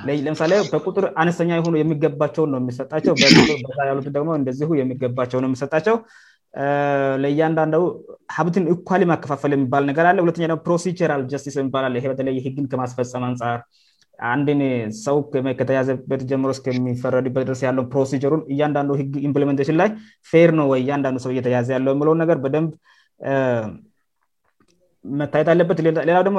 መህናለምሳሌ በቁጥር አነኛ የሆ የሚገባቸው ውየሚሰጣቸው ደሞእን የሚገባቸውውየሚጣቸው ለእንዳንሀብትን ኳ ማከፋፈል የባፕሮ ባተ ማስፈም አንጻር አንድን ሰው ከተያያዘበት ጀምሮእስ ከሚፈረድበት ደርስ ያለው ፕሮሲጀሩን እያንዳንዱ ግ ኢምፕንቴሽን ላይ ፌር ነ ወይ እያንዳንዱ ሰው እየተያያዘ ያለው የለውን ነገር በደንብ መታየት አለበት ሌላ ደግሞ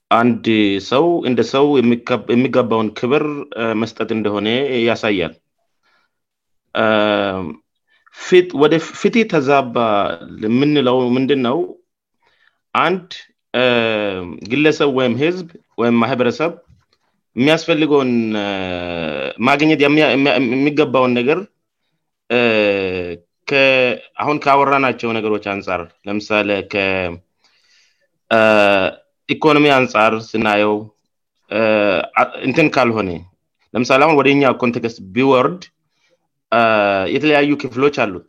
አንድ ሰው እንደ ሰው የሚገባውን ክብር መስጠት እንደሆነ ያሳያል ወደፍትህ ተዛባ ምንለው ምንድንነው አንድ ግለሰብ ወይም ህዝብ ወይም ማህበረሰብ የሚያስፈልገውን ማግኘት የሚገባውን ነገር አሁን ከወራ ናቸው ነገሮች አንጻር ለምሳሌ ከኢኮኖሚ አንጻር ስናየው እንትን ካልሆነ ለምሳሌ አሁን ወደኛ ኮንቴክስት ቢወርድ የተለያዩ ክፍሎች አሉት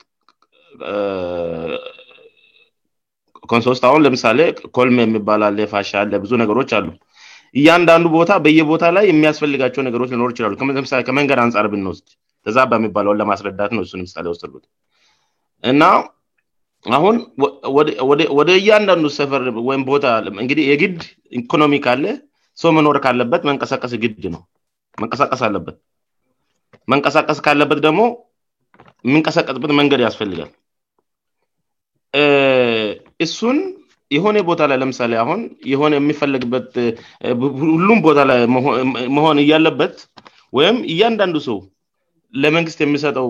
ኮንሶስት አሁን ለምሳሌ ኮልም የሚባልለ የፋሻለብዙ ነገሮች አሉ እያንዳንዱ ቦታ በየቦታ ላይ የሚያስፈልጋቸው ነገሮች ሊኖር ይችላሉ ምሳሌ ከመንገድ አንጻር ብንወስድ ከዛ በሚባለው ለማስረዳት ነው ሱን ምሳሌ ወሉት እና አሁን ወደእያንዳንዱ ሰፈር ወይምቦታእንግህ የግድ ኢኮኖሚ ካለ ሰው መኖር ካለበት መንቀሳቀስ ግድ ነው መንቀሳቀስ አለበት መንቀሳቀስ ካለበት ደግሞ የሚንቀሳቀጽበት መንገድ ያስፈልጋል እሱን የሆነ ቦታ ላይ ለምሳሌ አሁን የሆነ የሚፈለግበት ሁሉም ቦታ ላይ መሆን እያለበት ወይም እያንዳንዱ ሰው ለመንግስት የሚሰጠው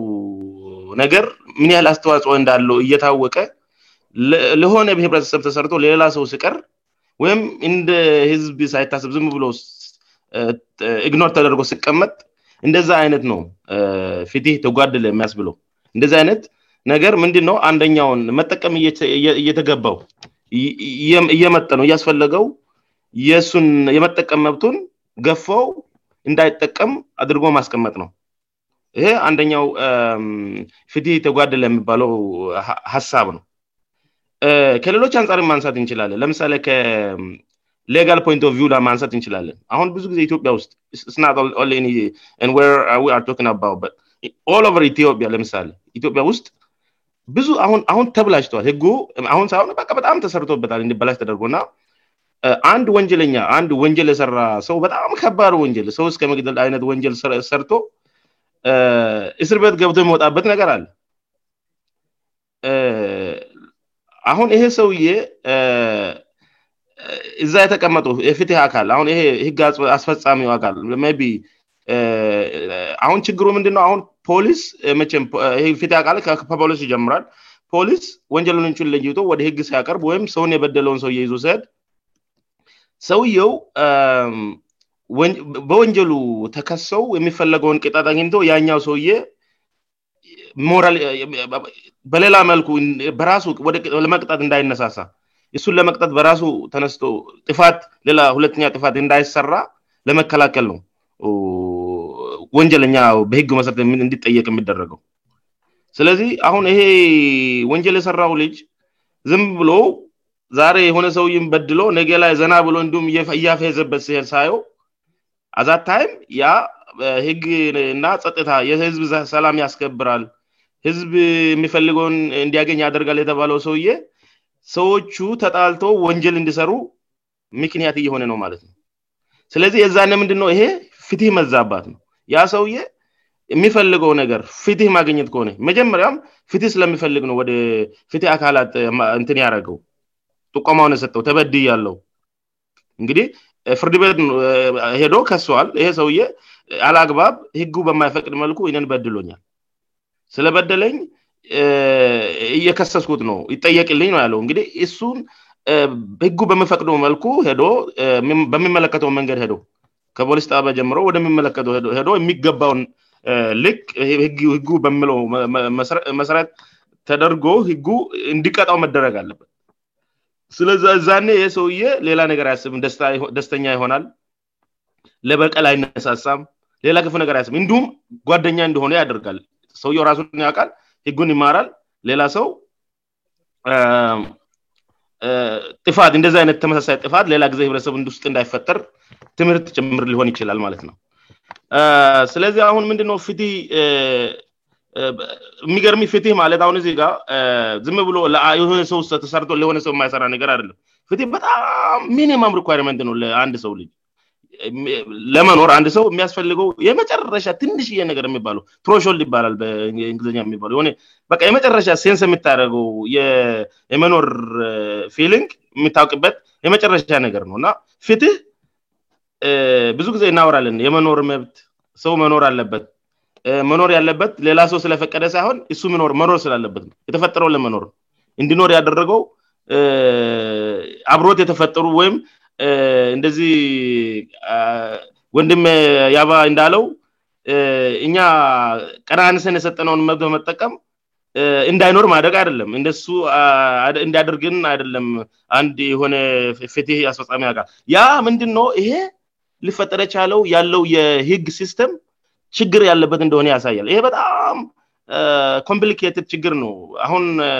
ነገር ምን ያህል አስተዋጽኦ እንዳለው እየታወቀ ለሆነ በህብረተሰብ ተሰርቶ ለሌላ ሰው ስቀር ወይም እንደ ህዝብ ሳይታስብ ዝም ብሎ እግኖር ተደርጎ ስቀመጥ እንደዛ አይነት ነው ፍት ተጓድለ የሚያስ ብለ እንደዚ አይነት ነገር ምንድነው አንደኛውን መጠቀም እየተገባው እየመጠ ነው እያስፈለገው የመጠቀም መብቱን ገፋው እንዳይጠቀም አድርጎ ማስቀመጥ ነው ይሄ አንደኛው ፍት ተጓደላ የሚባለው ሀሳብ ነው ከሌሎች አንጻሪ ማንሳት እንችላለን ለምሳሌ ከሌጋል ፖንት ቪውላ ማንሳት እንችላለን አሁን ብዙ ጊዜ ኢትዮጵያ ውስጥ ስናት አቶክአባውበት ር ኢትዮጵያ ለምሳሌ ኢትዮጵያውስ ብዙ አሁን ተብላጅተዋል ህግ አሁን ሳሆ በጣም ተሰርቶበታል እዲበላሽ ተደርጎ እና አንድ ወንጀለኛ አንድ ወንጀል የሰራ ሰው በጣም ከባር ወንጀል ሰው እስከ ምግደል አይነት ወንጀል ሰርቶ እስር ቤት ገብቶ የመወጣበት ነገር አለ አሁን ይሄ ሰውዬ እዛ የተቀመጡ ፍትህ አካል አሁን ይ ህግ አስፈፃሚው አካል ቢ አሁን ችግሩ ምንድነውን ፖሊስ መቼም ፊት አቃል ፓፖሎስ ይጀምራል ፖሊስ ወንጀሉን እንቹን ልጅቶ ወደ ህግ ሲያቀርብ ወይም ሰውን የበደለውን ሰውየይዞ ሰድ ሰውየው በወንጀሉ ተከሰው የሚፈለገውን ቅጣት አግኝቶ ያኛው ሰውዬ በሌላ መልኩለመቅጣት እንዳይነሳሳ እሱን ለመቅጣት በራሱ ተነስቶ ጥፋት ሌላ ሁለተኛ ጥፋት እንዳይሰራ ለመከላከል ነው ወንጀለኛ በህግ መሰረ እንድጠየቅ የሚደረገው ስለዚህ አሁን ይሄ ወንጀል የሰራው ልጅ ዝም ብሎ ዛሬ የሆነ ሰውይም በድሎ ነገ ላይ ዘና ብሎእንዲሁም እያፈሄዘበት ሲል ሳየው አዛት ታይም ያ ህግእና ፀጥታ የህዝብ ሰላም ያስከብራል ህዝብ የሚፈልገውን እንዲያገኝ ያደርጋል የተባለው ሰውዬ ሰዎቹ ተጣልቶ ወንጀል እንዲሰሩ ምክንያት እየሆነ ነው ማለት ነው ስለዚህ የዛነ የምንድነው ይሄ ፍትህ መዛአባት ነው ያ ሰውዬ የሚፈልገው ነገር ፍትህ ማገኘት ከሆነ መጀመሪያም ፍትህ ስለሚፈልግ ነው ወደ ፍት አካላት እንት ያደረገው ጥቀማውን የሰጠው ተበድይ ያለው እንግዲህ ፍርድ ቤት ሄዶ ከሷዋል ይሄ ሰውዬ አልአግባብ ህጉ በማይፈቅድ መልኩ ነን በድሎኛል ስለበደለኝ የከሰስኩት ነው ይጠየቅልኝ ነውያለውእንግዲህ እሱን ህጉ በሚፈቅዶ መልኩ ሄዶ በሚመለከተው መንገድ ሄዶው ከፖሊስ ጠበበ ጀምሮ ወደሚመለከተው ሄዶ የሚገባውን ልክ ህጉ በምለው መሰረት ተደርጎ ህጉ እንዲቀጣው መደረግ አለበት ስለዛኔ ይ ሰውዬ ሌላ ነገር አያስብም ደስተኛ ይሆናል ለበቀል አይነሳሳም ሌላ ክፉ ነገር አያስብም እንዲሁም ጓደኛ እንደሆነ ያደርጋል ሰውየው እራሱን ያውቃል ህጉን ይማራል ሌላ ሰው ጥፋት እንደዚህ አይነት ተመሳሳይ ጥፋት ሌላ ጊዜ ህብረተሰብ ንድውስጥ እንዳይፈጠር ትምህርት ጭምር ሊሆን ይችላል ማለት ነው ስለዚህ አሁን ምንድነው ፍ የሚገርሚ ፍትህ ማለት አሁን ዚ ጋ ዝም ብሎ የሆነሰውተሰርተ ለሆነ ሰው የማይሰራ ነገር አደለም ፍት በጣም ሚኒማም ሪኳርመንት ነው ለአንድ ሰው ልጅ ለመኖር አንድ ሰው የሚያስፈልገው የመጨረሻ ትንሽየነገር የሚባለው ፕሮሾል ይባላል በእንግሊኛ የሚባ በ የመጨረሻ ሴንስ የሚታደገው የመኖር ፊሊንግ የሚታውቅበት የመጨረሻ ነገር ነው እና ፍትህ ብዙ ጊዜ እናወራለን የመኖር መብት ሰው መኖር አለበት መኖር ያለበት ሌላ ሰው ስለፈቀደ ሳይሆን ሱ ኖመኖር ስላለበትነው የተፈጠረው ለመኖር ነ እንድኖር ያደረገው አብሮት የተፈጠሩ ወይም እንደዚህ ወንድም ያባ እንዳለው እኛ ቀናንሰን የሰጠነውን መብት በመጠቀም እንዳይኖር ማድረግ አይደለም እደሱ እንዳያደርግን አይደለም አንድ የሆነ ፍት አስፈፃሚ አቃል ያ ምንድን ነው ይሄ ልፈጠረ የቻለው ያለው የህግ ሲስተም ችግር ያለበት እንደሆነ ያሳያል ይሄ በጣም ኮምፕሊኬትድ ችግር ነው አሁን እ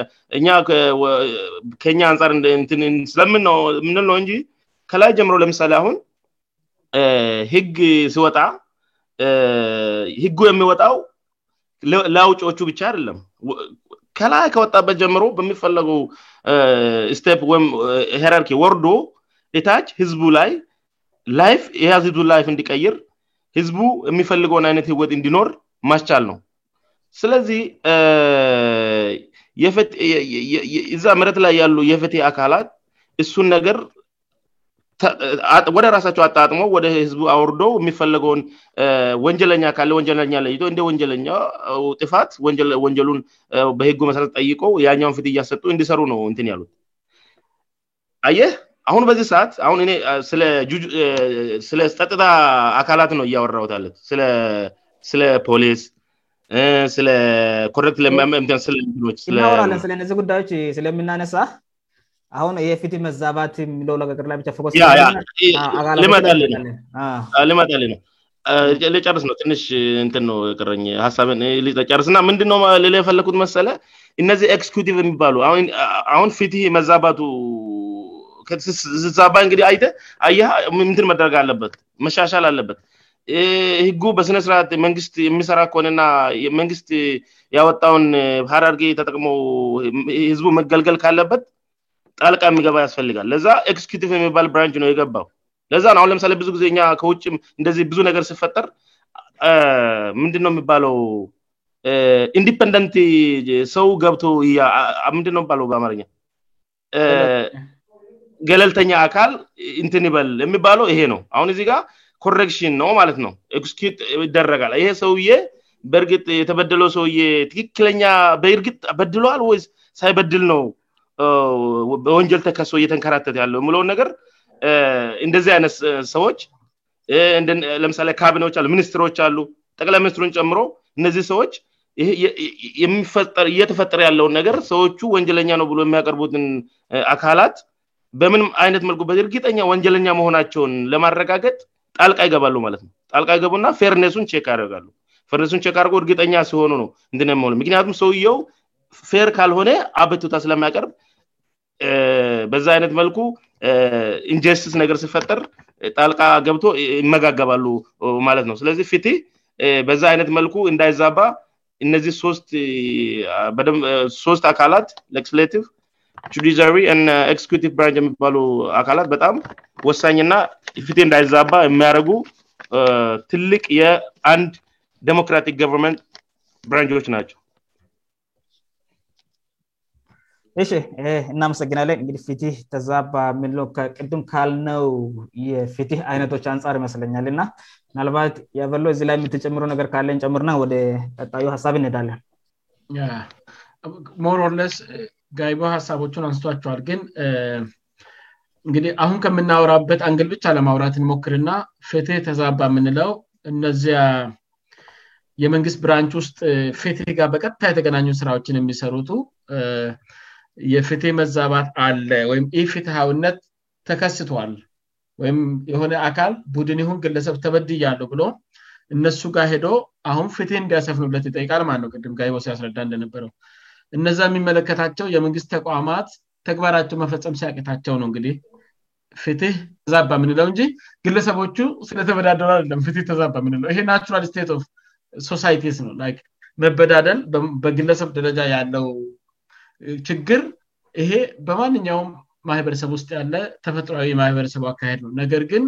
ከኛ አንጻር ስለምንነው የምንነው እን ከላይ ጀምሮ ለምሳሌ አሁን ህግ ሲወጣ ህጉ የሚወጣው ለአውጭዎቹ ብቻ አደለም ከላይ ከወጣበት ጀምሮ በሚፈለገው ስቴፕ ወይም ሄራርኪ ወርዶ እታች ህዝቡ ላይ ላይፍ የያዝቱ ላይፍ እንዲቀይር ህዝቡ የሚፈልገውን አይነት ህወት እንዲኖር ማስቻል ነው ስለዚህ እዛ ምረት ላይ ያሉ የፍትሄ አካላት እሱን ነገር ወደ ራሳቸው አጣጥሞ ወደ ህዝቡ አውርዶ የሚፈለገውን ወንጀለኛ ካለ ወንጀለኛ ለይቶ እንደ ወንጀለኛው ጥፋት ወንጀሉን በህጉ መሰረት ጠይቆ ያኛውን ፊት እያሰጡ እንዲሰሩ ነው እትን ያሉት አየ አሁን በዚህ ሰዓት አሁን ስለጸጥታ አካላት ነው እያወራውታለን ስለ ፖሊስ ስለኮክትራለን ስለነዚህ ጉዳዮች ስለሚናነሳ ልመት ነው ጨርስ ነው ትንሽ ን ነው ቀረ ሳብን ጠርስ እና ምንድነው ሌላ የፈለኩት መሰለ እነዚህ ክስኪቲቭ የሚባሉ አሁን ፊትህ መዛባቱ ዛባ እንግዲህ አይተ ያ ምትን መደረግ አለበት መሻሻል አለበት ህጉ በስነስርዓት መንግስት የሚሰራ ከሆንና መንግስት ያወጣውን ሃዳርጌ ተጠቅመው ህዝቡ መገልገል ካለበት ጣልቃ የሚገባ ያስፈልጋል ለዛ ክስኪቲቭ የሚባል ብራንጅ ነው የገባው ለዛ አሁን ለምሳሌ ብዙ ጊዜ ከውጭ እንደዚህ ብዙ ነገር ስፈጠር ምንድነው የሚባለው ኢንዲፐንደንት ሰው ገብቶ እያ ምንድ የባው በአማርኛ ገለልተኛ አካል እንትን ይበል የሚባለው ይሄ ነው አሁን እዚህ ጋ ኮረክሽን ነው ማለት ነው ት ይደረጋል ይሄ ሰውዬ በር የተበደለው ሰውየ ትክክለኛ በእርግት በድሏዋል ወይ ሳይበድል ነው በወንጀል ተከሰ እየተንከራተተ ያለ የሚለውን ነገር እንደዚህ አይነት ሰዎችለምሳሌ ካቢኔዎች አ ሚኒስትሮች አሉ ጠቅላይ ሚኒስትሩን ጨምሮ እነዚህ ሰዎች እየተፈጠረ ያለውን ነገር ሰዎቹ ወንጀለኛ ነው ብ የሚያቀርቡትን አካላት በምን አይነት መልኩ በእርግጠኛ ወንጀለኛ መሆናቸውን ለማረጋገጥ ጣልቃ ይገባሉ ማለትነው ቃ ይገቡና ፌርኔሱን ያደጋሉ ድር እርግጠኛ ሲሆኑ ነው ን ሆምክንያቱም ሰውየው ፌር ካልሆነ አበትታ ስለማያቀርብ በዛ አይነት መልኩ ኢንጀስቲስ ነገር ሲፈጠር ጣልቃ ገብቶ ይመጋገባሉ ማለት ነው ስለዚህ ፊት በዛ አይነት መልኩ እንዳይዛባ እነዚህ ስት ሶስት አካላት ስቲ ዲሪ ቲ ብራንች የሚባሉ አካላት በጣም ወሳኝና ፊት እንዳይዛባ የሚያደርጉ ትልቅ የአንድ ደሞክራቲክ ጎቨርንመንት ብራንጆች ናቸው ይ እናመሰግናለን እንግዲህ ፊትህ ተዛባ የምንለው ከቅድም ካልነው የፊትህ አይነቶች አንጻር ይመስለኛልና ምናልባት ያበሎ ዚ ላይ የሚተጨምረ ነገር ካለን ጨምርና ወደ ጠጣዩ ሀሳብ እነዳለን ሞር ር ለስ ጋይቦ ሀሳቦችን አንስቷቸዋል ግን እንግዲህ አሁን ከምናወራበት አንግል ብቻ አለማውራት እንሞክርና ፊትህ ተዛባ የምንለው እነዚያ የመንግስት ብራንች ውስጥ ፌት ጋር በቀታይ የተገናኙ ስራዎችን የሚሰሩቱ የፍትህ መዛባት አለ ወይም ይህ ፍትሃውነት ተከስቷል ወይም የሆነ አካል ቡድን ይሁን ግለሰብ ተበድያለው ብሎ እነሱ ጋ ሄዶ አሁን ፍትህ እንዲያሰፍኑለት የጠቃልማን ነው ቅም ጋይቦ ሲያስረዳ እንደነበረው እነዛ የሚመለከታቸው የመንግስት ተቋማት ተግባራቸው መፈፀም ሲያቄታቸው ነው እንግዲህ ፍትህ ተዛባ ምንለው እንጂ ግለሰቦቹ ስለተበዳደሩ አለም ፍት ተዛባ ምንለው ይሄ ናራል ስቴት ሶሳይቲ ነው መበዳደል በግለሰብ ደረጃ ያለው ችግር ይሄ በማንኛውም ማህበረሰብ ውስጥ ያለ ተፈጥሯዊ ማህበረሰቡ አካሄድ ነው ነገር ግን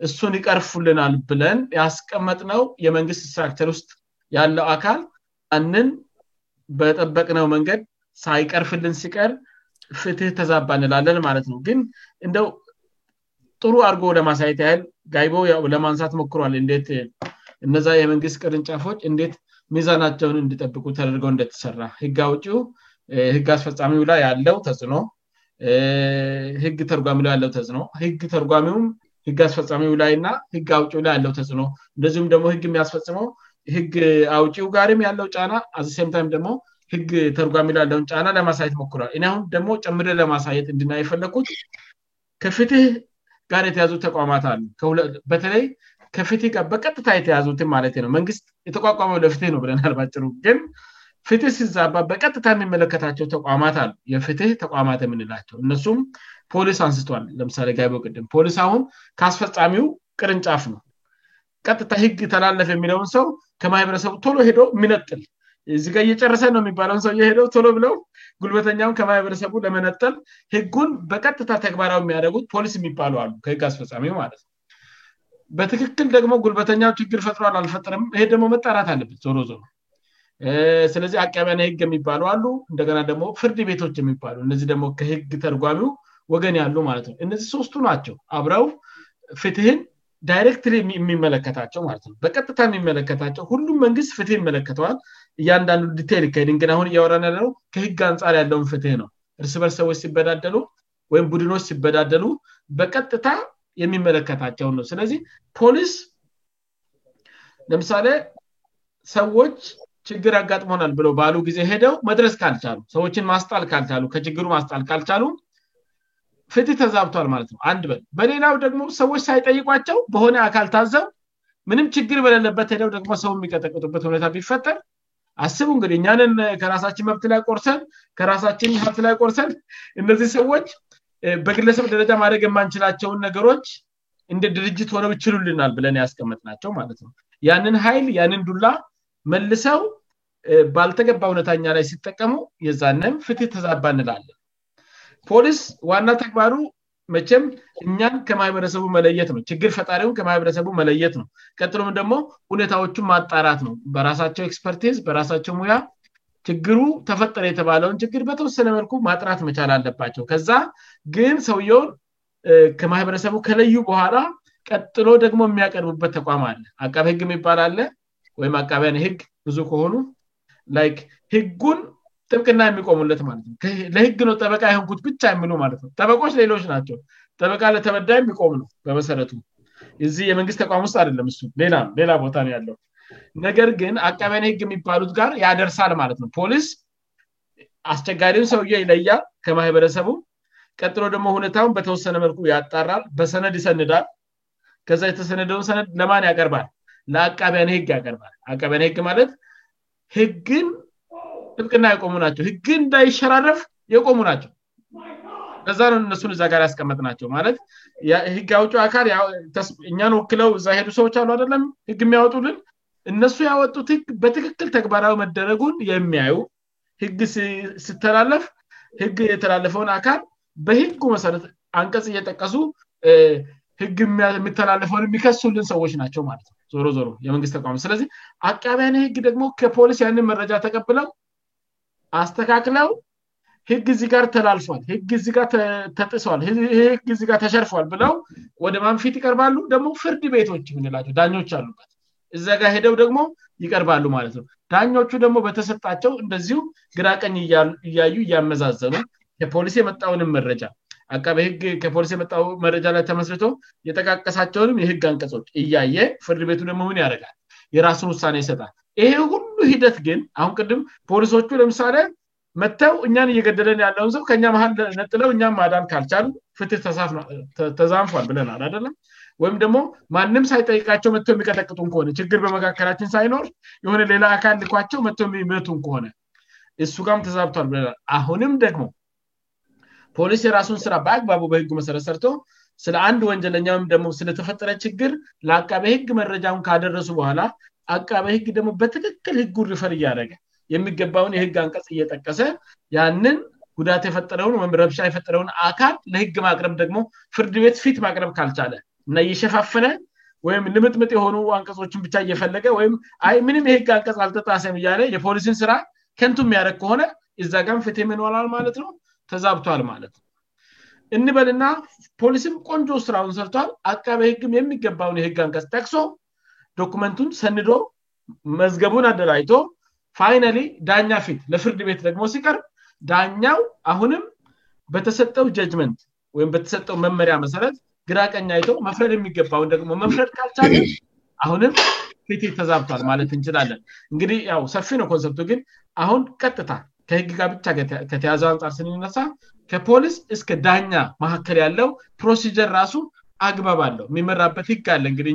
እሱን ይቀርፉልናል ብለን ያስቀመጥ ነው የመንግስት እንስትራክቸር ውስጥ ያለው አካል አንን በጠበቅነው መንገድ ሳይቀርፍልን ሲቀር ፍትህ ተዛባንላለን ማለት ነው ግን እንደው ጥሩ አድርጎ ለማሳየት ያህል ጋይቦ ለማንሳት ሞክሯል እነዛ የመንግስት ቅርንጫፎች እንዴት ሚዛናቸውን እንድጠብቁ ተደርገው እንደተሰራ ህግ አውጭው ህግ አስፈፃሚው ላይ ያለው ተጽዕኖ ህግ ተርጓሚ ላይ ያለው ተጽዕኖ ህግ ተርጓሚህግ አስፈፃሚው ላይእና ህግ አውው ላይ ያለው ተጽዕኖ እንደዚሁም ደግሞ ህግ ሚያስፈጽመው ህግ አውው ጋርም ያለው ጫና አዚሴምታይም ደግሞ ህግ ተርጓሚላ ያለውን ጫና ለማሳየት ሞክራል እኔአሁን ደግሞ ጨምረ ለማሳየት እንድና የፈለግኩት ከፍትህ ጋር የተያዙ ተቋማት አል በተለይ ከፍትህ ጋር በቀጥታ የተያዙትም ማለት ነው መንግስት የተቋቋመው ለፍት ነው ብለን አልባጭሩ ግን ፍትህ ሲዛባ በቀጥታ የሚመለከታቸው ተቋማት አሉ የፍትህ ተቋማት የምንላቸው እነሱም ፖሊስ አንስቷል ለምሳሌ ጋቢው ቅድም ፖሊስ አሁን ከአስፈፃሚው ቅርንጫፍ ነው ቀጥታ ህግ ተላለፍ የሚለውን ሰው ከማህበረሰቡ ቶሎ ሄደ ሚነጥል እዚጋ እየጨረሰ ነው የሚባለውን ሰውየ ሄደው ቶሎ ብለው ጉልበተኛውን ከማህበረሰቡ ለመነጠል ህጉን በቀጥታ ተግባራዊ የሚያደጉት ፖሊስ የሚባለ አሉ ህግ አስፈሚ ማለት ነ በትክክል ደግሞ ጉልበተኛው ችግር ፈጥሯል አልፈጥርም ይሄ ደግሞ መጣራት አለበት ዞሮ ዞሮ ስለዚህ አቀቢያና ህግ የሚባሉ አሉ እንደገና ደግሞ ፍርድ ቤቶች የሚባሉ እነዚህ ደግሞ ከህግ ተርጓሚው ወገን ያሉ ማለት ነው እነዚህ ሶስቱ ናቸው አብረው ፍትህን ዳይሬክት የሚመለከታቸው ማለትነ በቀጥታ የሚመለከታቸው ሁሉም መንግስት ፍትህ ይመለከተዋል እያንዳንዱ ድታ ይካሄድ ግን አሁን እያወራ ያለው ከህግ አንጻር ያለውን ፍትህ ነው እርስ በርሰቦች ሲበዳደሉ ወይም ቡድኖች ሲበዳደሉ በቀጥታ የሚመለከታቸው ነው ስለዚህ ፖሊስ ለምሳሌ ሰዎች ችግር ያጋጥመናል ብለው ባአሉ ጊዜ ሄደው መድረስ ካልቻሉ ሰዎችን ማስጣልክልሉ ከችግሩ ማስጣልክአልቻሉ ፍትህ ተዛብቷል ማለት ነው አንድ በን በሌላው ደግሞ ሰዎች ሳይጠይቋቸው በሆነ አካል ታዘብ ምንም ችግር በለለበት ሄደው ደግሞ ሰው የሚቀጠቀጡበት ሁ ቢፈጠር አስቡ እንግዲህ እኛንን ከራሳችን መብት ላይ ቆርሰን ከራሳችን ብት ላይ ቆርሰን እነዚህ ሰዎች በግለሰብ ደረጃ ማድደግ የማንችላቸውን ነገሮች እንደ ድርጅት ሆነው ይችሉልናል ብለን ያስቀምጥ ናቸው ማለት ነው ያንን ሀይል ያንን ዱላ መልሰው ባልተገባ ሁነታኛ ላይ ሲጠቀሙ የዛነም ፍትህ ተዛባንላለን ፖሊስ ዋና ተግባሩ መቼም እኛን ከማበሰቡ መለየት ነው ችግ ፈጣሪ ማበሰቡ መለየት ነው ጥሎም ደግሞ ሁኔታዎቹ ማጣራት ነው በራሳቸው ኤክስፐርቲዝ በራሳቸው ሙያ ችግሩ ተፈጠረ የተባለውን ችግር በተወሰነ መልኩ ማጥራት መቻል አለባቸው ከዛ ግን ሰውየውን ከማህበረሰቡ ከለዩ በኋላ ቀጥሎ ደግሞ የሚያቀርቡበት ተቋም አለ አቢ ህግባላለ ወይም አቃቢያህግብዙ ሆኑ ላይ ህጉን ጥብቅና የሚቆሙለት ማለት ነው ለህግ ነው ጠበቃ የሆንኩት ብቻ የምሉ ማለት ነው ጠበቆች ሌሎች ናቸው ጠበቃ ለተበዳ የሚቆም ነው በመሰረቱ እዚህ የመንግስት ተቋም ውስጥ አደለም ምስ ሌላ ሌላ ቦታ ነው ያለው ነገር ግን አቃቢያኔ ህግ የሚባሉት ጋር ያደርሳል ማለት ነው ፖሊስ አስቸጋሪን ሰውዬ ይለያል ከማህበረሰቡም ቀጥሎ ደግሞ ሁኔታን በተወሰነ መልኩ ያጣራል በሰነድ ይሰንዳል ከዛ የተሰነደውን ሰነድ ለማን ያቀርባል ለአቃቢያ ህግ ያርባልአቢያ ህግ ማለ ህግን ጥብቅና የቆሙ ናቸው ህግን እንዳይሸራረፍ የቆሙ ናቸው በዛ ነው እነሱን እዛጋር ያስቀመጥ ናቸው ማለት ህግ ያውጭ አካል እኛን ክለው እዛ ሄዱ ሰዎች አሉ አደለም ህግ የሚያወጡልን እነሱ ያወጡት ህግ በትክክል ተግባራዊ መደረጉን የሚያዩ ህግ ስተላለፍ ህግ የተላለፈውን አካል በህጉ መሰረት አንቀጽ እየጠቀሱ ህግ የሚተላለፈውን የሚከሱልን ሰዎች ናቸው ማለት ነ ዞሮ ዞሮ የመንግስት ተቋ ስለዚህ አቃባቢያን ህግ ደግሞ ከፖሊስ ያንን መረጃ ተቀብለው አስተካክለው ህግ ዚ ጋር ተላልፏል ህግ ተጥል ህግጋር ተሸርፏል ብለው ወደማንፊት ይቀርባሉ ደግሞ ፍርድ ቤቶች የምንላቸው ዳኞች አሉበት እዛጋ ሄደው ደግሞ ይቀርባሉ ማለት ነው ዳኞቹ ደግሞ በተሰጣቸው እንደዚሁ ግራቀኝ እያዩ እያመዛዘኑ ከፖሊስ የመጣውንም መረጃ አቃበህግ ከፖሊስ የመጣው መረጃ ላይ ተመስርቶ የጠቃቀሳቸውንም የህግ አንቀጾች እያየ ፍርድ ቤቱ ደግሞሆን ያረጋል የራሱን ውሳኔ ይሰጣ ይሄ ሁሉ ሂደት ግን አሁን ቅድም ፖሊሶቹ ለምሳሌ መጥተው እኛን እየገደለን ያለውን ሰው ከእኛ መሀል ነጥለው እኛን ማዳን ካልቻል ፍት ተዛንፏል ብለናል አደለም ወይም ደግሞ ማንም ሳይጠይቃቸው መተው የሚቀጠቅጡን ከሆነ ችግር በመካከላችን ሳይኖር የሆነ ሌላ አካል ልኳቸው መጥተው የሚመቱን ከሆነ እሱ ጋም ተዛብቷል ብለናል አሁንም ደግሞ ፖሊስ የራሱን ስራ በአግባቡ በህጉ መሰረተ ሰርቶ ስለ አንድ ወንጀለኛም ደግሞ ስለተፈጠረ ችግር ለአቃበ ህግ መረጃውን ካደረሱ በኋላ አቃበ ህግ ደግሞ በትክክል ህጉ ሪፈር እያደረገ የሚገባውን የህግ አንቀጽ እየጠቀሰ ያንን ጉዳት የፈጠረውን ወይም ረብሻ የፈጠረውን አካል ለህግ ማቅረብ ደግሞ ፍርድ ቤት ፊት ማቅረብ ካልቻለ እና እየሸፋፍነ ወይም ልምጥምጥ የሆኑ አንቀጾችን ብቻ እየፈለገ ወይም ይ ምንም የህግ አንቀጽ አልጠጣሰም እያለ የፖሊስን ስራ ከንቱ የሚያደረግ ከሆነ እዛ ጋም ፍትሄ ምንወላል ማለት ነው ተዛብቷል ማለት እንበልና ፖሊስም ቆንጆ ስራውንሰብቷል አቃቢ ህግም የሚገባውን የህግ አንቀስ ጠቅሶ ዶኩመንቱን ሰንዶ መዝገቡን አደራይቶ ፋይና ዳኛ ፊት ለፍርድ ቤት ደግሞ ሲቀርብ ዳኛው አሁንም በተሰጠው ጀጅመንት ወይም በተሰጠው መመሪያ መሰረት ግራቀኝ አይቶ መፍረድ የሚገባውን ደግሞ መፍረድ ካልቻለን አሁንም ፊቴ ተዛብቷል ማለት እንችላለን እንግዲህ ያው ሰፊ ነው ኮንሰብቱ ግን አሁን ቀጥታል ከህግ ጋር ብቻ ከተያዘ አንጻር ስንነሳ ከፖሊስ እስከ ዳኛ መካከል ያለው ፕሮሲጀር ራሱ አግባብ አለው የሚመራበት ህግ አለ እግዲ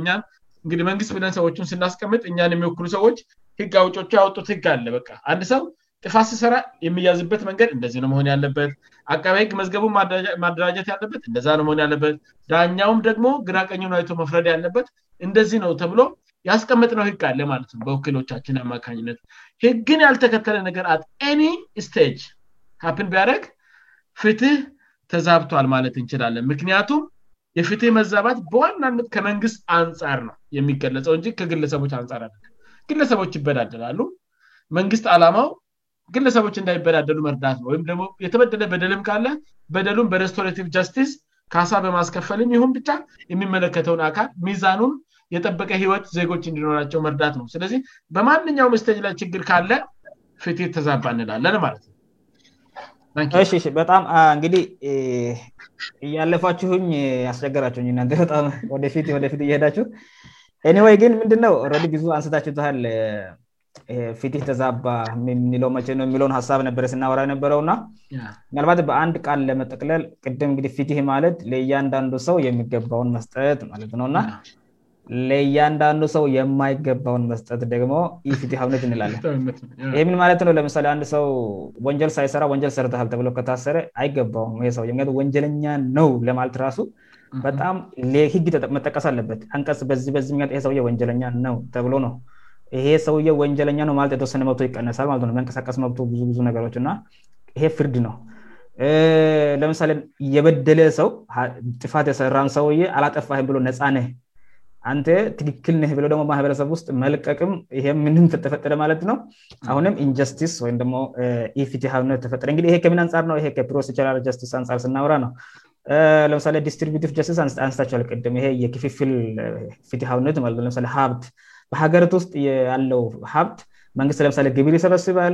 እግዲ መንግስት ብለንሰዎችን ስናስቀምጥ እኛን የሚወክሉ ሰዎች ህግ አውጮቹ ያወጡት ህግ አለ በቃ አንድ ሰው ጥፋት ስስራ የሚያዝበት መንገድ እንደዚህ ነው መሆን ያለበት አካባቢ ህግ መዝገቡን ማደራጀት ያለበት እንደዛ ነው መሆን ያለበት ዳኛውም ደግሞ ግራቀኙን አይቶ መፍረድ ያለበት እንደዚህ ነው ተብሎ ያስቀመጥነው ህግ አለ ማለት ነው በወክሎቻችን አማካኝነት ህግን ያልተከተለ ነገር አ ኒ ስቴጅ ሀፕን ቢያደረግ ፍትህ ተዛብቷል ማለት እንችላለን ምክንያቱም የፍትህ መዛባት በዋናነት ከመንግስት አንጻር ነው የሚገለጸው እንጂ ከግለሰቦች አንጻር አ ግለሰቦች ይበዳደላሉ መንግስት አላማው ግለሰቦች እንዳይበዳደሉ መርዳት ነ ወይም ደግሞ የተበደለ በደልም ካለ በደሉም በሬስቶሬቲቭ ጃስቲስ ከሀሳ በማስከፈልም ይሁን ብቻ የሚመለከተውን አካል ሚዛኑን የጠበቀ ህወት ዜጎች እንዲኖራቸው መርዳት ነው ስለዚህ በማንኛው መስተጅ ላይ ችግር ካለ ፊት ተዛባ እንላለን ማለት ነው በጣም እንግዲህ እያለፋችሁኝ አስቸገራቸሁኝበጣምወደፊትወደፊት እየሄዳችሁ ኒ ወይ ግን ምንድነው ረዲ ጊዙ አንስታችታል ፊት ተዛባ የሚለን ሀሳብ ነበረ ሲናወራ ነበረውእና ናልባት በአንድ ቃል ለመጠቅለል ቅም ግህ ፊት ማለት ለእያንዳንዱ ሰው የሚገባውን መስጠት ማለት ነውና ለእያንዳንዱ ሰው የማይገባውን መስጠት ደግሞ ፍትህ ነት እንላለን ይህምን ማለት ነው ለምሳሌ አንድ ሰው ወንጀል ሳይሰራ ወንጀል ሰርተል ብ ከታሰረ አይገባውም ይ ወንጀለኛ ነው ለማለት ራሱ በጣም ህግ መጠቀስ አለበት ቀዚህበሰውየወንጀለኛነው ተብሎነው ይሄ ሰውየ ወንጀለኛ የተወሰነ መብ ይቀነሳልማመንቀሳቀስመብ ብብዙ ነገሮች እና ይሄ ፍርድ ነው ለምሳሌ የበደለ ሰው ጥፋት የሰራም ሰውዬ አላጠፋ ብሎ ነፃ ነ አን ትክክልህ ብለደሞማህበረሰብ ውስጥ መልቀቅም ይም ምንተፈጠደ ማለት ነው አሁንም ኢንስቲስ ወይም ሞትነእ ምን ንነውፕ ስናራ ነው ለምሳሌዲስትሪ ንስታልም የክፍል ትነሀብት በሀገሪት ውስጥ ያለው ሀብት መንግስት ለምሳሌ ግብር ይሰበስባል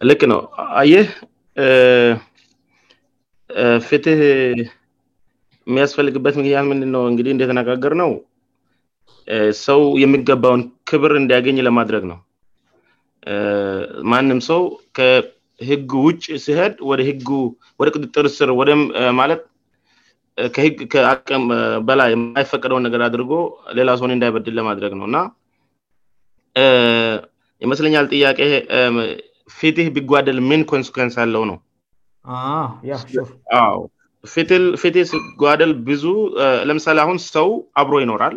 ልክ ነው ይፍት የሚያስፈልግበት ምክንያት ምንድነው እንግዲህ እንደተነጋገር ነው ሰው የሚገባውን ክብር እንዲያገኝ ለማድረግ ነው ማንም ሰው ከህግ ውጭ ስህድ ወደወደ ቁጥጥር ስር ወደ ማለት ህግም በላ የማይፈቀደውን ነገር አድርጎ ሌላ ሰው እንዳይበድል ለማድረግ ነው እና ይመስለኛል ጥያቄ ፊትህ ቢጓደል ምን ኮንስኮንስ ያለው ነው ፊቴ ስጓደል ብዙ ለምሳሌ አሁን ሰው አብሮ ይኖራል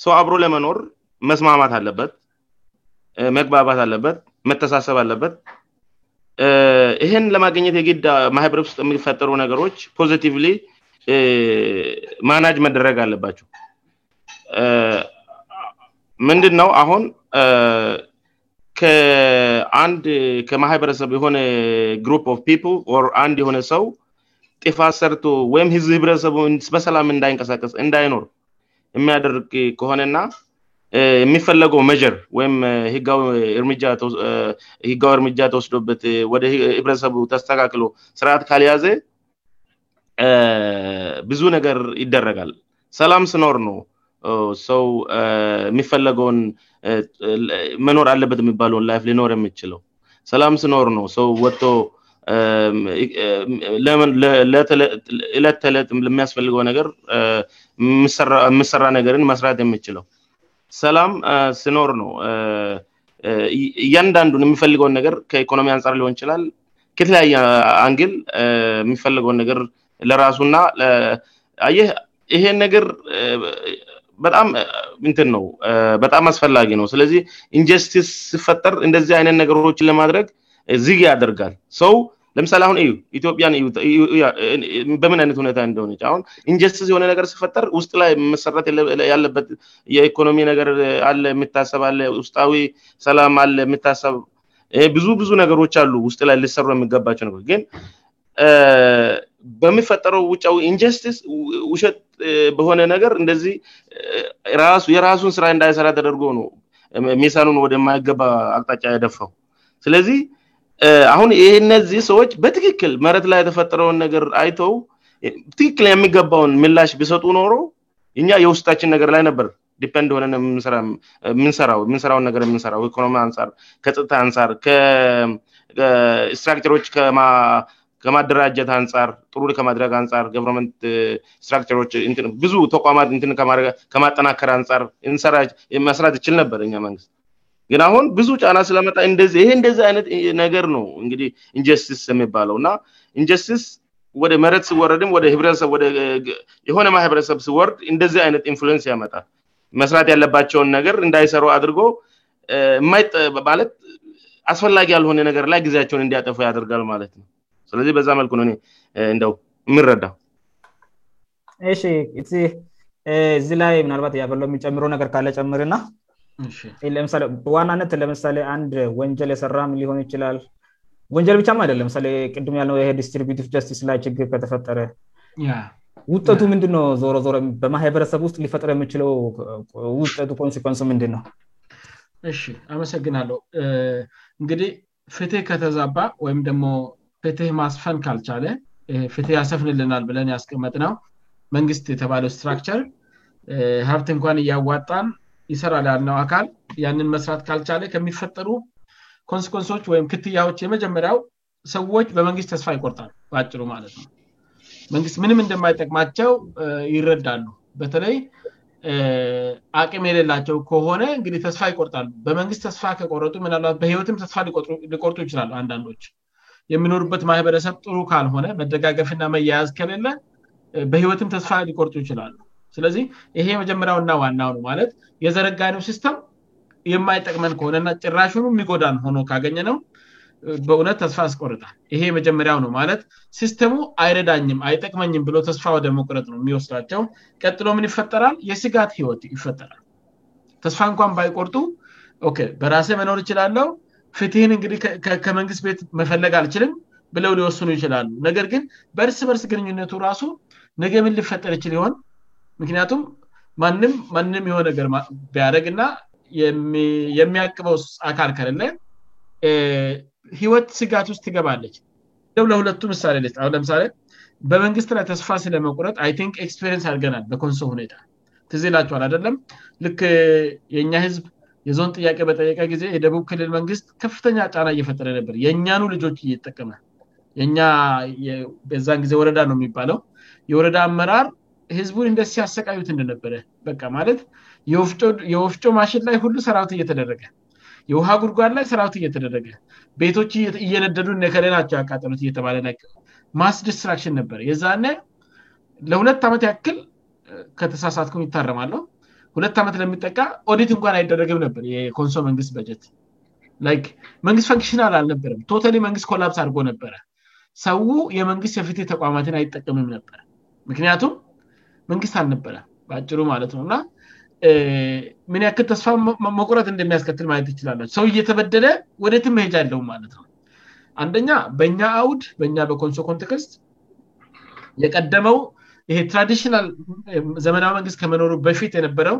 ሰው አብሮ ለመኖር መስማማት አለበት መግባባት አለበት መተሳሰብ አለበት ይህን ለማገኘት የግ ማህይበረ ውስጥ የሚፈጠሩ ነገሮች ፖዚቲቭ ማናጅ መደረግ አለባቸው ምንድን ነው አሁን ንድ ከማህበረተሰብ የሆነ ግፕ ፍ ፒፕ ር አንድ የሆነ ሰው ጢፋ ሰርቶ ወይም ህብረተሰቡ በሰላም እንዳይንቀሳቀስ እንዳይኖር የሚያደርግ ከሆነና የሚፈለገው መጀር ወይም ህጋዊ እርምጃ ተወስዶበት ወደ ህብረተሰቡ ተስተካክሎ ስርዓት ካልያዘ ብዙ ነገር ይደረጋል ሰላም ስኖር ነው ሰው የሚፈለገውን መኖር አለበት የሚባለውን ላይፍ ልኖር የሚችለው ሰላም ስኖር ነው ሰው ወጥቶ እለት ተዕለጥ ለሚያስፈልገው ነገር የምሰራ ነገርን መስራት የምችለው ሰላም ስኖር ነው እያንዳንዱን የሚፈልገውን ነገር ከኢኮኖሚ አንጻር ሊሆን ይችላል ከተለያየ አንግል የሚፈልገውን ነገር ለራሱና ይ ይሄ ነገር በጣም ምንትን ነው በጣም አስፈላጊ ነው ስለዚህ ኢንጀስቲስ ስፈጠር እንደዚህ አይነት ነገሮች ለማድረግ ዝግ ያደርጋልሰው ለምሳሌ አሁን ዩ ኢትዮጵያን በምን አይነት ሁኔታ እንደሆነአሁን ኢንጀስቲስ የሆነ ነገር ስፈጠር ውስጥ ላይ መሰራት ያለበት የኢኮኖሚ ነገር አለ የምታሰብ አለ ውስጣዊ ሰላም አለ የምታሰብ ብዙ ብዙ ነገሮች አሉ ውስጥ ላይ ልሰሩ የሚገባቸው ነር ግን በምፈጠረው ውጫዊ ኢንጀስቲስ ውሸጥ በሆነ ነገር እንደዚህ ሱ የራሱን ስራ እንዳይሰራ ተደርጎ ነው ሜሳኑ ወደማይገባ አቅጣጫ ያደፋው ስለዚህ አሁን ይህነዚህ ሰዎች በትክክል መረት ላይ የተፈጠረውን ነገር አይተው ትክክል የሚገባውን ምላሽ ብሰጡ ኖሮ እኛ የውስጣችን ነገር ላይ ነበር ዲፐንድ ሆነ የሰራው የምንሰራውን ነገር የምንሰራው ኢኮኖሚ አንፃር ከጽጥታ አንፃር ስትራክቸሮች ከማደራጀት አንፃር ጥሩ ከማድረግ አንፃር ገቨርንመንት ስትራክቸሮችብዙ ተቋማት ከማጠናከር አንጻር ራመስራት ይችል ነበር ኛ መንግስት ግን አሁን ብዙ ጫና ስለመጣ ይሄ እንደዚህ አይነት ነገር ነው እንግዲህ ኢንጀስቲስ የሚባለው ና ኢንጀስቲስ ወደ መረት ስወረድ ወደህብሰብወየሆነ ማህበረተሰብ ስወርድ እንደዚህ አይነት ኢንፍሉንስ ያመጣል መስራት ያለባቸውን ነገር እንዳይሰሩ አድርጎ ይማለት አስፈላጊ ያልሆነ ነገር ላይ ጊዜያቸውን እንዲያጠፈ ያደርጋል ማለት ነው ስለዚህ በዛ መልኩነው እንደው የሚረዳ ይ እዚ ላይ ምናልባት እያበለው የሚጨምሮው ነገር ካለ ጨምርና ለምሳሌ በዋናነት ለምሳሌ አንድ ወንጀል የሰራም ሊሆን ይችላል ወንጀል ብቻ አይደለምሳሌ ቅድም ያልው ይሄ ዲስትሪቲቭ ስቲስ ላይ ችግር ከተፈጠረ ውጠቱ ምንድንነው ዞሮ ዞሮ በማህበረሰብ ውስጥ ሊፈጥሮ የምችለው ውጠቱ ኮንስኮንስ ምንድንነው እ አመሰግናለሁ እንግዲህ ፍትህ ከተዛባ ወይም ደግሞ ፍትህ ማስፈን ካልቻለ ፍትሄ ያሰፍንልናል ብለን ያስቀመጥ ነው መንግስት የተባለው ስትራክቸር ሀብት እንኳን እያዋጣን ይሰራ ል ያለው አካል ያንን መስራት ካልቻለ ከሚፈጠሩ ኮንስኮንሶች ወይም ክትያዎች የመጀመሪያው ሰዎች በመንግስት ተስፋ ይቆርጣሉ በአጭሩ ማለት ነው መንግስት ምንም እንደማይጠቅማቸው ይረዳሉ በተለይ አቅም የሌላቸው ከሆነ እንግዲህ ተስፋ ይቆርጣሉ በመንግስት ተስፋ ከቆረጡ ምንለት በህይወትም ተስፋ ሊቆርጡ ይችላሉ አንዳንዶች የሚኖሩበት ማህበረሰብ ጥሩ ካልሆነ መደጋገፍና መያያዝ ከሌለ በህይወትም ተስፋ ሊቆርጡ ይችላሉ ስለዚህ ይሄ መጀመሪያውና ዋናነው ማለት የዘረጋነው ሲስተም የማይጠቅመን ከሆነና ጭራሽን የሚጎዳን ሆኖ ካገኘ ነው በእውነት ተስፋ አስቆርጣል ይሄ መጀመሪያ ነው ማለት ሲስተሙ አይረዳኝም አይጠቅመኝም ብሎ ተስፋ ወደ ሞቁረጥ ነው የሚወስላቸው ቀጥሎምን ይፈጠራል የስጋት ህይወት ይፈጠራል ተስፋ እንኳን ባይቆርጡ በራሴ መኖር ይችላለው ፍትህን እንግዲህ ከመንግስት ቤት መፈለግ አልችልም ብለው ሊወስኑ ይችላሉ ነገር ግን በእርስ በርስ ግንኙነቱ ራሱ ነገ ምን ሊፈጠር ይችል ሊሆን ምክንያቱም ምማንም የሆ ነገር ቢያደረግ እና የሚያቅበው አካል ከልለ ህይወት ስጋት ውስጥ ይገባለች ደ ለሁለቱ ምሳሌ ለች አሁ ለምሳሌ በመንግስት ላይ ተስፋ ስለመቁረጥ ንክ ኤክስፔሪንስ ያርገናል በኮንሶ ሁኔታ ትዜላቸኋ ላአደለም ልክ የእኛ ህዝብ የዞን ጥያቄ በጠቀ ጊዜ የደቡብ ክልል መንግስት ከፍተኛ ጫና እየፈጠረ ነበር የእኛኑ ልጆች እየጠቀመ የ በዛን ጊዜ ወረዳ ነው የሚባለው የወረዳ አመራር ህዝቡን ኢንደስ ያሰቃዩት እንደነበረ በ ማለት የወፍጮ ማሽን ላይ ሁሉ ሰራት እየተደረገ የውሃ ጉርጓር ላይ ሰራት እየተደረገ ቤቶች እየነደዱ ከሌናቸው ያቃጠሎት እየተባለ ማስዲስትራክሽን ነበር የዛና ለሁለት ዓመት ያክል ከተሳሳትኩ ይታረማለሁ ሁለት ዓመት ለሚጠቃ ኦዲት እንኳን አይደረግም ነበር የኮንሶ መንግስት በጀት መንግስት ንክሽንል አልነበረም ቶታሊ መንግስት ኮላፕስ አድርጎ ነበረ ሰዉ የመንግስት የፍት ተቋማትን አይጠቀምም ነበርምያም መንግስት አልነበረ በአጭሩ ማለት ነውእና ምን ያክል ተስፋ ሞቁረት እንደሚያስከትል ማየት ይችላለች ሰው እየተበደለ ወደትመሄጃ ያለው ማለት ነው አንደኛ በእኛ አዉድ በኛ በኮንሶኮንት ክርስት የቀደመው ይሄ ትራዲሽናል ዘመናዊ መንግስት ከመኖሩ በፊት የነበረው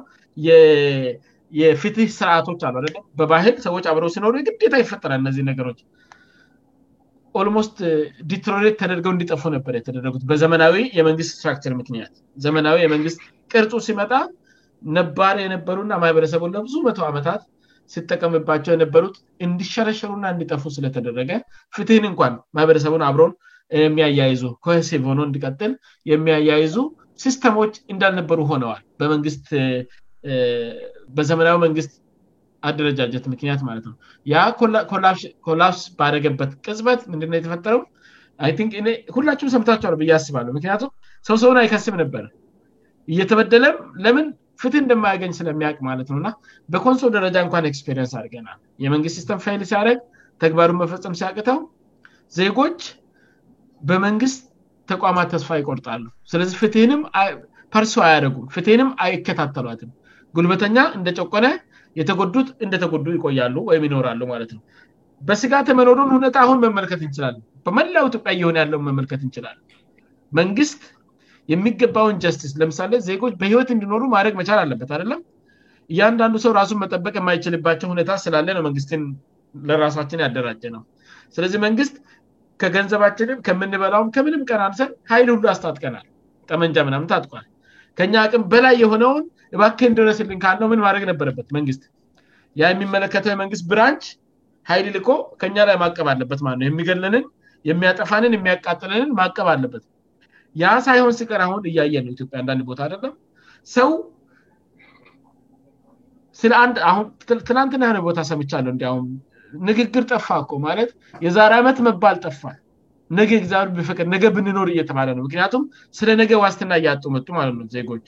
የፍትህ ስርአቶች አ በባህል ሰዎች አብረው ሲኖሩ ግዴታ ይፈጠራ እነዚህ ነገሮች ኦልሞስት ዲትሮሬት uh, ተደርገው እንድጠፉ ነበር የተደረጉት በዘመናዊ የመንግስት ስትራክቸር ምክንያት ዘመናዊ የመንግስት ቅርፁ ሲመጣ ነባር የነበሩና ማህበረሰቡን ለብዙ መቶ ዓመታት ሲጠቀምባቸው የነበሩት እንድሸረሸሩና እንዲጠፉ ስለተደረገ ፍትህን እንኳን ማህበረሰቡን አብሮን የሚያያይዙ ኮሄርሲቭ ኖ እንዲቀጥል የሚያያይዙ ሲስተሞች እንዳልነበሩ ሆነዋል በመንግት በዘመናዊ መንግስት አደረጃጀት ምክንያት ማለት ነው ያ ኮላፕስ ባደረገበት ቅጽበት ምንድ የተፈጠረ ን ሁላችሁም ሰምታቸ አ ብያስባሉ ምክንያቱም ሰውሰውን አይከስም ነበር እየተበደለም ለምን ፍትህ እንደማያገኝ ስለሚያውቅ ማለት ነው እና በኮንሶል ደረጃ እንኳን ኤክስፔሪንስ አድርገናል የመንግስት ሲስተም ፌል ሲያደረግ ተግባሩን መፈፀም ሲያቅተው ዜጎች በመንግስት ተቋማት ተስፋ ይቆርጣሉ ስለዚህ ፍትህንም ፐርሶ አያደጉም ፍትህንም አይከታተሏትም ጉልበተኛ እንደጨቆነ የተጎዱት እንደተጎዱ ይቆያሉ ወይም ይኖራሉ ማለት ነው በስጋ ተመኖሩን ሁኔታ አሁን መመልከት እንችላለ በመላው ኢትዮጵያ እየሆን ያለውን መመልከት እንችላል መንግስት የሚገባውን ጀስቲስ ለምሳሌ ዜጎች በህይወት እንድኖሩ ማድግ መቻል አለበት አደለም እያንዳንዱ ሰው ራሱን መጠበቅ የማይችልባቸው ሁኔታ ስላለ ነው መንግስትን ለራሷችን ያደራጀ ነው ስለዚህ መንግስት ከገንዘባችንም ከምንበላውም ከምንም ቀናንሰብ ኃይል ሁሉ ያስታጥቀናል ቀመንጃ ምናምንት ታጥቋል ከኛ ቅም በላይ የሆነውን ባክ እንደረስልኝ ካለው ምን ማድረግ ነበረበት መንግስት ያ የሚመለከተው የመንግስት ብራንች ኃይል ልኮ ከእኛ ላይ ማቀብ አለበት ማት ነው የሚገለንን የሚያጠፋንን የሚያቃጥለንን ማቀብ አለበት ያ ሳይሆን ስቀራአሁን እያየ ነው ኢትዮጵያ አንዳንድ ቦታ አደለም ሰው ስለ ንድ ሁትላንትና ይሆነ ቦታ ሰምቻለው እንዲሁም ንግግር ጠፋ ኮ ማለት የዛሬ አመት መባል ጠፋል ነገ ዚ ፈድ ነገ ብንኖር እየተባለ ነው ምክንያቱም ስለ ነገ ዋስትና እያጡመጡ ማለትነው ዜጎች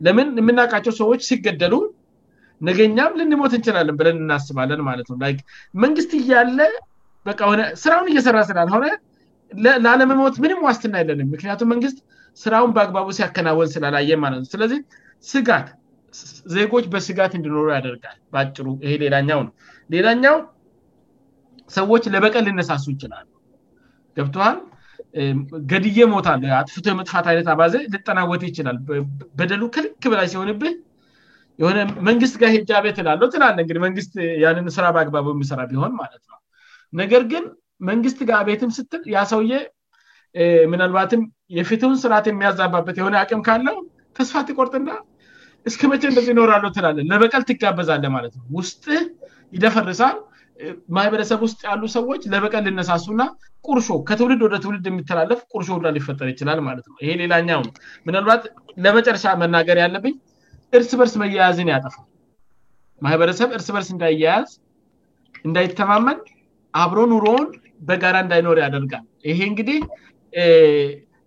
ለምን የምናውቃቸው ሰዎች ሲገደሉ ነገኛም ልንሞት እንችላለን ብለን እናስባለን ማለት ነው መንግስት እያለ ነ ስራውን እየሰራ ስላል ሆነ ለለም ሞት ምንም ዋስትና አያለንም ምክንያቱም መንግስት ስራውን በአግባቡ ሲያከናወን ስላላየ ማለትነው ስለዚህ ስጋት ዜጎች በስጋት እንድኖሩ ያደርጋል በአጭሩ ይሄ ሌላኛው ነው ሌላኛው ሰዎች ለበቀል ልነሳሱ እይችላሉ ገብሃን ገድዬ ሞታለሁ አጥፍቶ መጥፋት አይነት አባዜ ልጠናወት ይችላል በደሉ ክልክ ብላይ ሲሆንብህ የሆነ መንግስት ጋ ሄጃቤ ትላለው ትላለ እዲህመንግስት ንን ስራ በአግባቡ የሚሰራ ቢሆን ማለት ነው ነገር ግን መንግስት ጋ ቤትም ስትል ያሰውዬ ምናልባትም የፍትህን ስርዓት የሚያዛባበት የሆነ አቅም ካለው ተስፋ ትቆርጥና እስከ መቼ እንደዚ ይኖራለሁ ትላለ ለበቀል ትጋበዛለ ማለት ነው ውስጥህ ይደፈርሳል ማህበረሰብ ውስጥ ያሉ ሰዎች ለበቀን ልነሳሱ ና ቁርሾ ከትውልድ ወደ ትውልድ የሚተላለፍ ቁርሾ ላ ሊፈጠር ይችላል ማለት ነው ይሄ ሌላኛው ነው ምናልባት ለመጨረሻ መናገር ያለብኝ እርስ በርስ መያያዝን ያጠፋል ማህበረሰብ እርስ በርስ እንዳያያዝ እንዳይተማመን አብረን ኑሮውን በጋራ እንዳይኖር ያደርጋል ይሄ እንግዲህ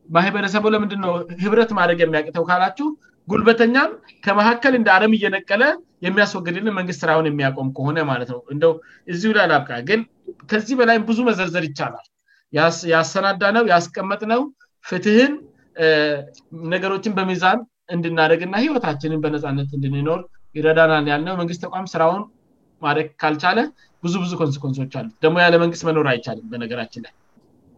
ማህበረሰቡ ለምንድንነው ህብረት ማድረግ የሚያውቅተው ካላችሁ ጉልበተኛም ከመካከል እንደ አለም እየለቀለ የሚያስወግድልን መንግስት ስራውን የሚያቆም ከሆነ ማለት ነው እንደ እዚ ላላብቃ ግን ከዚህ በላይ ብዙ መዘርዘር ይቻላል ያሰናዳ ነው ያስቀመጥ ነው ፍትህን ነገሮችን በሚዛን እንድናደግ እና ህይወታችንን በነፃነት እንድንኖር ይረዳናል ያልነው መንግስት ተቋም ስራውን ማድረግ ካልቻለ ብዙ ብዙ ኮንስኮንሶች አሉ ደግሞ ያለ መንግስት መኖር አይቻልም በነገራችን ላይ